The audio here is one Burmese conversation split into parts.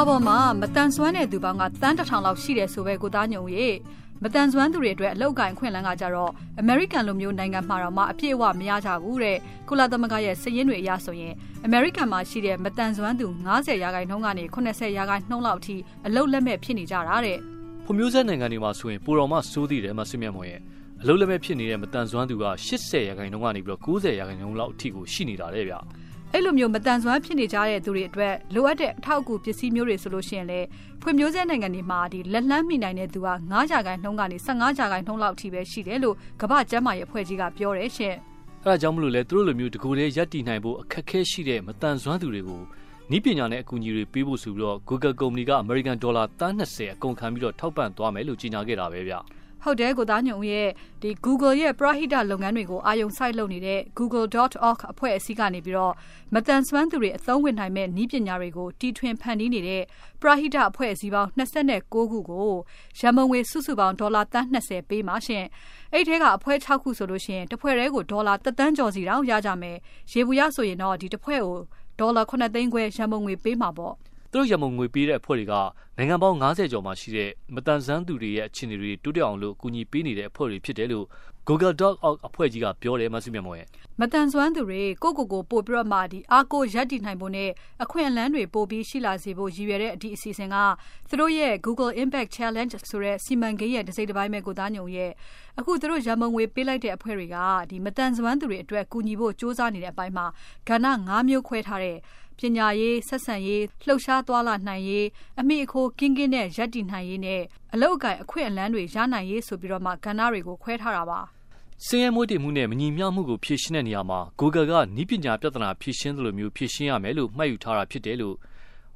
ဘာပေါ်မှာမတန်ဆွမ်းတဲ့သူပေါင်းကတန်းတစ်ထောင်လောက်ရှိတယ်ဆိုပဲကိုသားညုံရေမတန်ဆွမ်းသူတွေအတွက်အလောက်ကိုင်ခွင့်လန်းကကြတော့အမေရိကန်လိုမျိုးနိုင်ငံမှာတော့မှအပြည့်အဝမရကြဘူးတဲ့ကုလသမဂ္ဂရဲ့စည်ရင်းတွေအရဆိုရင်အမေရိကန်မှာရှိတဲ့မတန်ဆွမ်းသူ90ရာခိုင်နှုန်းကနေ80ရာခိုင်နှုန်းလောက်အထိအလောက်လက်မဲ့ဖြစ်နေကြတာတဲ့ဖွံ့ဖြိုးဆဲနိုင်ငံတွေမှာဆိုရင်ပိုတော်မှစိုးသေးတယ်မဆွေးမြတ်မွန်ရဲ့အလုံးလက်မဲ့ဖြစ်နေတဲ့မတန်ဆွမ်းသူက80ရာခိုင်နှုန်းကနေပြီးတော့90ရာခိုင်နှုန်းလောက်အထိကိုရှိနေတာတဲ့ဗျာ အဲ့လိုမျိုးမတန်ဆွမ်းဖြစ်နေကြတဲ့သူတွေအတွက်လိုအပ်တဲ့အထောက်အကူပစ္စည်းမျိုးတွေဆိုလို့ရှိရင်လေဖွံ့ဖြိုးဆဲနိုင်ငံတွေမှာဒီလက်လန်းမိနိုင်တဲ့သူက9ရာခိုင်နှုန်းကနေ15ရာခိုင်နှုန်းလောက်အထိပဲရှိတယ်လို့ကမ္ဘာ့ကျန်းမာရေးအဖွဲ့ကြီးကပြောတယ်ရှင်။အဲဒါကြောင့်မလို့လေသူတို့လိုမျိုးတကူတည်းရပ်တည်နိုင်ဖို့အခက်အခဲရှိတဲ့မတန်ဆွမ်းသူတွေကိုနီးပညာနဲ့အကူအညီတွေပေးဖို့ဆိုပြီးတော့ Google ကုမ္ပဏီက American Dollar 30အကုန်ခံပြီးတော့ထောက်ပံ့သွားမယ်လို့ကြေညာခဲ့တာပဲဗျ။ ဟုတ်တယ်ကိုသားညုံရဲ့ဒီ Google ရဲ့ Prahita လုပ်ငန်းတွေကိုအာယုံစိုက်လုပ်နေတဲ့ google.org အဖွဲ့အစည်းကနေပြီးတော့မတန်ဆွမ်းသူတွေအသုံးဝင်နိုင်မဲ့နည်းပညာတွေကိုတီထွင်ဖန်တီးနေတဲ့ Prahita အဖွဲ့အစည်းပေါင်း29ခုကိုရန်မုံငွေစုစုပေါင်းဒေါ်လာသန်း20ပေးမှာရှင်အဲ့ထဲကအဖွဲ့6ခုဆိုလို့ရှိရင်တစ်ဖွဲ့တည်းကိုဒေါ်လာ3တန်းကျော်စီတောင်ရကြမယ်ရေဘူးရဆိုရင်တော့ဒီတစ်ဖွဲ့ကိုဒေါ်လာ9သိန်းခွဲရန်မုံငွေပေးမှာပေါ့ သူတို့ရမုံငွေပေးတဲ့အဖွဲ့တွေကနိုင်ငံပေါင်း90ကျော်မှာရှိတဲ့မတန်ဆန်းသူတွေရဲ့အခြေအနေတွေတိုးတက်အောင်လို့အကူအညီပေးနေတဲ့အဖွဲ့တွေဖြစ်တယ်လို့ Google.org အဖွဲ့ကြီးကပြောတယ်မဆုမြတ်မော်ရဲ့မတန်ဆွမ်းသူတွေကိုကိုကိုပို့ပြီးတော့မှဒီအာကိုရက်တည်နိုင်ဖို့နဲ့အခွင့်အလမ်းတွေပို့ပြီးရှိလာစေဖို့ရည်ရွယ်တဲ့အဒီအစီအစဉ်ကသူတို့ရဲ့ Google Impact Challenge ဆိုတဲ့စီမံကိန်းရဲ့တစ်စိတ်တစ်ပိုင်းပဲကိုသားညုံရဲ့အခုသူတို့ရမုံငွေပေးလိုက်တဲ့အဖွဲ့တွေကဒီမတန်ဆွမ်းသူတွေအတွက်ကူညီဖို့စ조사နေတဲ့အပိုင်းမှာကဏ္ဍ၅မျိုးခွဲထားတဲ့ ပညာရေးဆက်ဆံရေးလှုပ်ရှားသွားလာနိုင်ရေးအမိအခိုးကင်းကင်းနဲ့ရပ်တည်နိုင်ရေးနဲ့အလောက်အကင်အခွင့်အလမ်းတွေရနိုင်ရေးဆိုပြီးတော့မှကဏ္ဍတွေကိုခွဲထားတာပါစင်းရဲမွေးတည်မှုနဲ့မညီမျှမှုကိုဖြေရှင်းတဲ့နေရာမှာ Google ကနီးပညာပြဿနာဖြေရှင်းသလိုမျိုးဖြေရှင်းရမယ်လို့မှတ်ယူထားတာဖြစ်တယ်လို့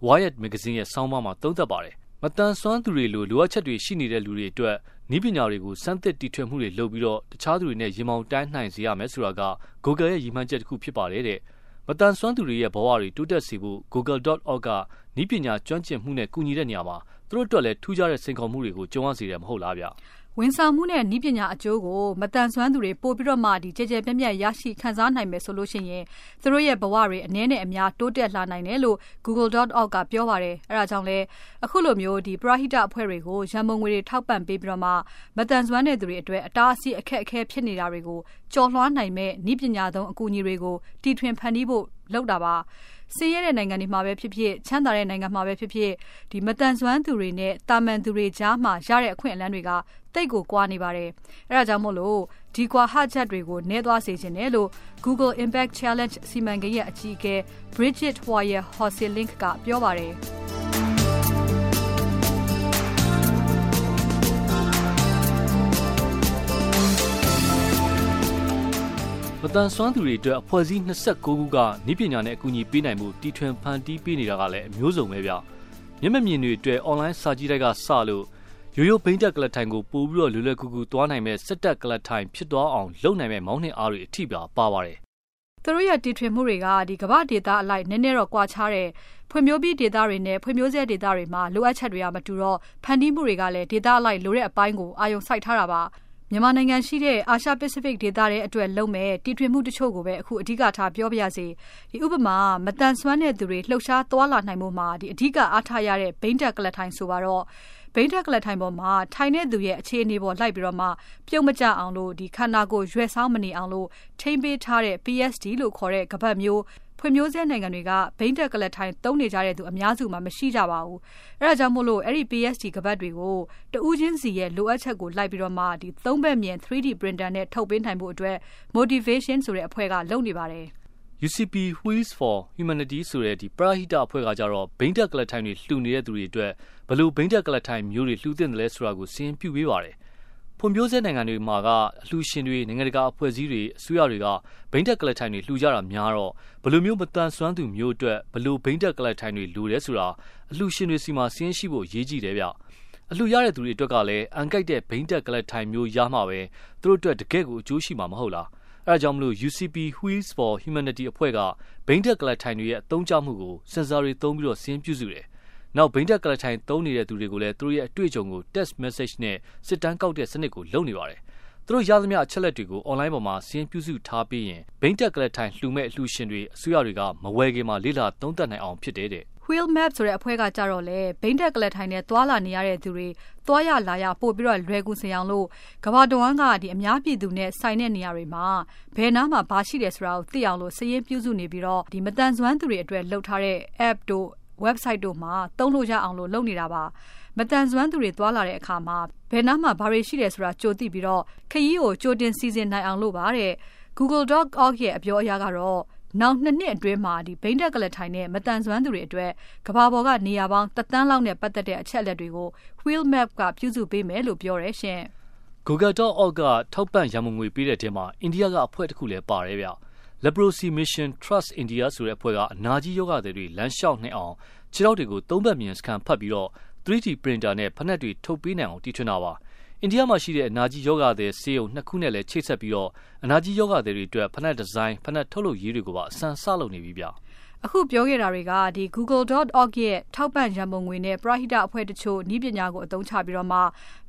Wired Magazine ရဲ့ဆောင်းပါးမှာသုံးသပ်ပါတယ်။မတန်ဆွမ်းသူတွေလိုလိုအပ်ချက်တွေရှိနေတဲ့လူတွေအတွက်နီးပညာတွေကိုစမ်းသစ်တီထွင်မှုတွေလုပ်ပြီးတော့တခြားသူတွေနဲ့ရင်မောင်တိုင်းနိုင်စေရမယ်ဆိုတာက Google ရဲ့ရည်မှန်းချက်တစ်ခုဖြစ်ပါတယ်တဲ့ မတန်ဆွမ်းသူတွေရဲ့ဘဝတွေတိုးတက်စေဖို့ google.org ကနီးပညာကျွမ်းကျင်မှုနဲ့ ကူညီတဲ့နေရာမှာ သူတို့အတွက်လည်း ထူးခြားတဲ့ စိန်ခေါ်မှုတွေကို ကြုံရစေတယ် မဟုတ်လားဗျ ဝန်ဆောင်မှုနဲ့ဤပညာအကျိုးကိုမတန်ဆွမ်းသူတွေ ပို့ပြီးတော့မှဒီကြဲကြဲပြန့်ပြန့် ရရှိခံစားနိုင်မယ်ဆိုလို့ရှိရင် သူတို့ရဲ့ဘဝတွေ အနည်းနဲ့အများ တိုးတက်လာနိုင်တယ်လို့ google.org ကပြောပါတယ် အဲဒါကြောင့်လဲအခုလိုမျိုးဒီ prahita အဖွဲ့တွေကို ရန်မုံငွေတွေ ထောက်ပံ့ပေးပြီးတော့မှမတန်ဆွမ်းတဲ့သူတွေအတွက် အတားအဆီး အခက်အခဲ ဖြစ်နေတာတွေကို ကျော်လွှားနိုင်မဲ့ဤပညာသုံး အကူအညီတွေကို တီထွင်ဖန်တီးဖို့ လုပ်တာပါဆင်းရဲတဲ့နိုင်ငံတွေမှာပဲဖြစ်ဖြစ်ချမ်းသာတဲ့နိုင်ငံမှာပဲဖြစ်ဖြစ်ဒီမတန်ဆွမ်းသူတွေနဲ့တာမန်သူတွေကြားမှာရတဲ့အခွင့်အလမ်းတွေကတိတ်ကိုကွာနေပါတယ်အဲဒါကြောင့်မို့လို့ဒီကွာဟချက်တွေကိုနည်းသွားစေခြင်းနဲ့လို့ Google Impact Challenge စီမံကိန်းရဲ့အကြီးအကဲ Bridget Hoyer Hoselink ကပြောပါတယ် တန်ဆွမ်းသူတွေအတွက်အဖွဲ့အစည်း29ခုကနည်းပညာနဲ့အကူအညီပေးနိုင်မှုတီထွင်ဖန်တီးပေးနေတာကလည်းအမျိုးစုံပဲဗျမျက်မမြင်တွေအတွက် online စာကြည့်တိုက်ကစလို့ရိုးရိုးဘိန်းတက်ကလထိုင်ကိုပို့ပြီးတော့လွယ်လွယ်ကူကူသွားနိုင်မဲ့စစ်တက်ကလထိုင်ဖြစ်သွားအောင်လုပ်နိုင်မဲ့မောင်းနှင်အားတွေအထိပါပါပါတယ်သူတို့ရဲ့တီထွင်မှုတွေကဒီကမ္ဘာဒေတာအလိုက်နည်းနည်းတော့ကွာခြားတဲ့ဖွံ့ဖြိုးပြီးဒေတာတွေနဲ့ဖွံ့ဖြိုးဆဲဒေတာတွေမှာလိုအပ်ချက်တွေကမတူတော့ဖန်တီးမှုတွေကလည်းဒေတာအလိုက်လိုတဲ့အပိုင်းကိုအာရုံစိုက်ထားတာပါ မြန်မာနိုင်ငံရှိတဲ့ အာရှပစိဖိတ်ဒေသရဲ့အတွက်လုံမဲ့တီထွင်မှုတချို့ကိုပဲ အခုအဓိကထားပြောပြရစီဒီဥပမာမတန်ဆွမ်းတဲ့သူတွေ လှုပ်ရှားသွားလာနိုင်မှုမှာဒီအဓိကအားထားရတဲ့ဘိန်းတက်ကလထိုင်ဆိုပါတော့ဘိန်းတက်ကလထိုင်ပေါ်မှာ ထိုင်တဲ့သူရဲ့အခြေအနေပေါ်လိုက်ပြီးတော့မှ ပြုံးမကြအောင်လို့ဒီခန္ဓာကိုယ်ရွယ်ဆောင်မနေအောင်လို့ထိမ့်ပေးထားတဲ့ PSD လို့ခေါ်တဲ့ကပတ်မျိုး ဖွံ့ဖြိုးဆဲနိုင်ငံတွေကဘိန်းတက်ကလထိုင်သုံးနေကြတဲ့သူအများစုမှာမရှိကြပါဘူးအဲဒါကြောင့်မို့လို့အဲ့ဒီ PSD ကပတ်တွေကိုတဦးချင်းစီရဲ့လိုအပ်ချက်ကိုလိုက်ပြီးတော့မှဒီသုံးဘက်မြင် 3D printer နဲ့ထုတ်ပေးနိုင်ဖို့အတွက် motivation ဆိုတဲ့အဖွဲ့ကလုပ်နေပါတယ် UCP Wheels for Humanity ဆိုတဲ့ဒီပရာဟိတအဖွဲ့ကကြတော့ဘိန်းတက်ကလထိုင်တွေလှူနေတဲ့သူတွေအတွက်ဘလို့ဘိန်းတက်ကလထိုင်မျိုးတွေလှူသင့်တယ်လဲဆိုတာကိုစင်ပြပေးပါတယ် ဖွံ့ဖြိုးဆဲနိုင်ငံတွေမှာကအလှူရှင်တွေနိုင်ငံတကာအဖွဲ့အစည်းတွေအစိုးရတွေကဘိန်းတက်ကလထိုင်တွေလှူကြတာများတော့ဘလို့မျိုးမတန်ဆွမ်းသူမျိုးအတွက်ဘလို့ဘိန်းတက်ကလထိုင်တွေလိုတယ်ဆိုတာအလှူရှင်တွေစီမှာစင်းရှိဖို့ရေးကြည့်တယ်ဗျအလှူရတဲ့သူတွေအတွက်ကလည်းအန်ကိုက်တဲ့ဘိန်းတက်ကလထိုင်မျိုးရမှာပဲသူတို့အတွက်တကယ့်ကိုအကျိုးရှိမှာမဟုတ်လားအဲဒါကြောင့်မလို့ UCP Wheels for Humanity အဖွဲ့ကဘိန်းတက်ကလထိုင်တွေရဲ့အသုံးချမှုကိုစင်ဆာတွေသုံးပြီးတော့စင်းပြုစုတယ် နောက်ဘိန်းတက်ကလထိုင်သုံးနေတဲ့သူတွေကိုလည်းသူတို့ရဲ့အတွေ့အကြုံကို text message နဲ့စစ်တမ်းကောက်တဲ့စနစ်ကိုလုပ်နေပါတယ်။သူတို့ရသမျှအချက်လက်တွေကို online ပေါ်မှာစီးရင်ပြုစုထားပြီးရင်ဘိန်းတက်ကလထိုင်လှူမဲ့လှူရှင်တွေအစိုးရတွေကမဝယ်ခင်မှာလေ့လာသုံးသပ်နိုင်အောင်ဖြစ်တယ်တဲ့။ Wheel Map ဆိုတဲ့အဖွဲ့ကကြတော့လေဘိန်းတက်ကလထိုင်နဲ့သွာလာနေရတဲ့သူတွေသွားရလာရပို့ပြီးတော့လွယ်ကူစေအောင်လို့ကဘာတဝန်းကဒီအများပြည်သူနဲ့ဆိုင်တဲ့နေရာတွေမှာဘယ်နားမှာဘာရှိတယ်ဆိုတာကိုသိအောင်လို့စည်ရင်းပြုစုနေပြီးတော့ဒီမတန်ဆွမ်းသူတွေအတွက်လုပ်ထားတဲ့ app တို့ website တို့မှာသုံးလို့ရအောင်လို့လုပ်နေတာပါမတန်ဆွမ်းသူတွေသွားလာတဲ့အခါမှာဘယ်နားမှာဘာတွေရှိတယ်ဆိုတာကြိုသိပြီးတော့ခရီးကိုကြိုတင်စီစဉ်နိုင်အောင်လို့ပါတဲ့ google.org ရဲ့အပြောအရကတော့နောက်နှစ်နှစ်အတွင်းမှာဒီဘိန်းတက်ကလထိုင်နဲ့မတန်ဆွမ်းသူတွေအတွက်ကဘာပေါ်ကနေရာပေါင်းတသန်းလောက်နဲ့ပတ်သက်တဲ့အချက်အလက်တွေကို Wheel Map ကပြုစုပေးမယ်လို့ပြောတယ်ရှင်။ Google.org ကထောက်ပံ့ရန်ပုံငွေပေးတဲ့ထဲမှာအိန္ဒိယကအဖွဲ့တစ်ခုလည်းပါတယ်ဗျ။ Leprosy Mission Trust India ဆိုတဲ့အဖွဲ့ကအနာကြီးယောဂတွေလမ်းလျှောက်နိုင်အောင်ခြေထောက်တွေကိုသုံးဘက်မြင်စကန်ဖတ်ပြီးတော့ 3D printer နဲ့ဖက်နှက်တွေထုတ်ပေးနိုင်အောင်တီထွင်တာပါ။အိန္ဒိယမှာရှိတဲ့အနာကြီးယောဂသည်ဆေးရုံနှစ်ခုနဲ့လည်းချိတ်ဆက်ပြီးတော့အနာကြီးယောဂသည်တွေအတွက်ဖက်နှက်ဒီဇိုင်းဖက်နှက်ထုတ်လုပ်ရေးတွေကိုပါအစမ်းစလုပ်နေပြီဗျ။အခုပြောခဲ့တာတွေကဒီ google.org ရဲ့ထောက်ပံ့ရန်ပုံငွေနဲ့ပရဟိတအဖွဲ့တချို့ဤပညာကိုအသုံးချပြီးတော့မှ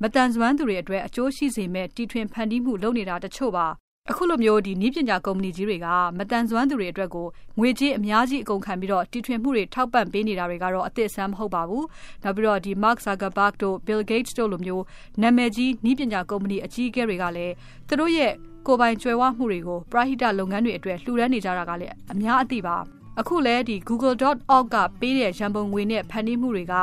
မတန်ဆွမ်းသူတွေအတွက်အကျိုးရှိစေမဲ့တီထွင်ဖန်တီးမှုလုပ်နေတာတချို့ပါ အခုလိုမျိုးဒီနီးပညာကုမ္ပဏီကြီးတွေကမတန်ဆွမ်းသူတွေအတွက်ကိုငွေကြေးအများကြီးအကုန်ခံပြီးတော့တီထွင်မှုတွေထောက်ပံ့ပေးနေတာတွေကတော့အသစ်အဆန်းမဟုတ်ပါဘူး။နောက်ပြီးတော့ဒီ Mark Zuckerberg တို့ Bill Gates တို့လိုမျိုးနာမည်ကြီးနီးပညာကုမ္ပဏီအကြီးအကဲတွေကလည်းသူတို့ရဲ့ကိုယ်ပိုင်ကြွယ်ဝမှုတွေကိုပရဟိတလုပ်ငန်းတွေအတွက်လှူဒန်းနေကြတာကလည်းအများအသိပါ။အခုလဲဒီ google.org ကပေးတဲ့ရန်ပုံငွေနဲ့ဖန်တီးမှုတွေက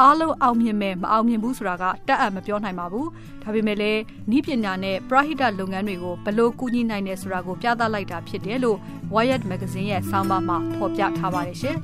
အားလုံးအောင်မြင်မယ်မအောင်မြင်ဘူးဆိုတာကတက်အပ်မပြောနိုင်ပါဘူးဒါပေမဲ့လည်းဤပညာနဲ့ပရဟိတလုပ်ငန်းတွေကိုဘလို့ကူညီနိုင်တယ်ဆိုတာကိုပြသလိုက်တာဖြစ်တယ်လို့ Wired Magazine ရဲ့ဆောင်းပါးမှာဖော်ပြထားပါတယ်ရှင်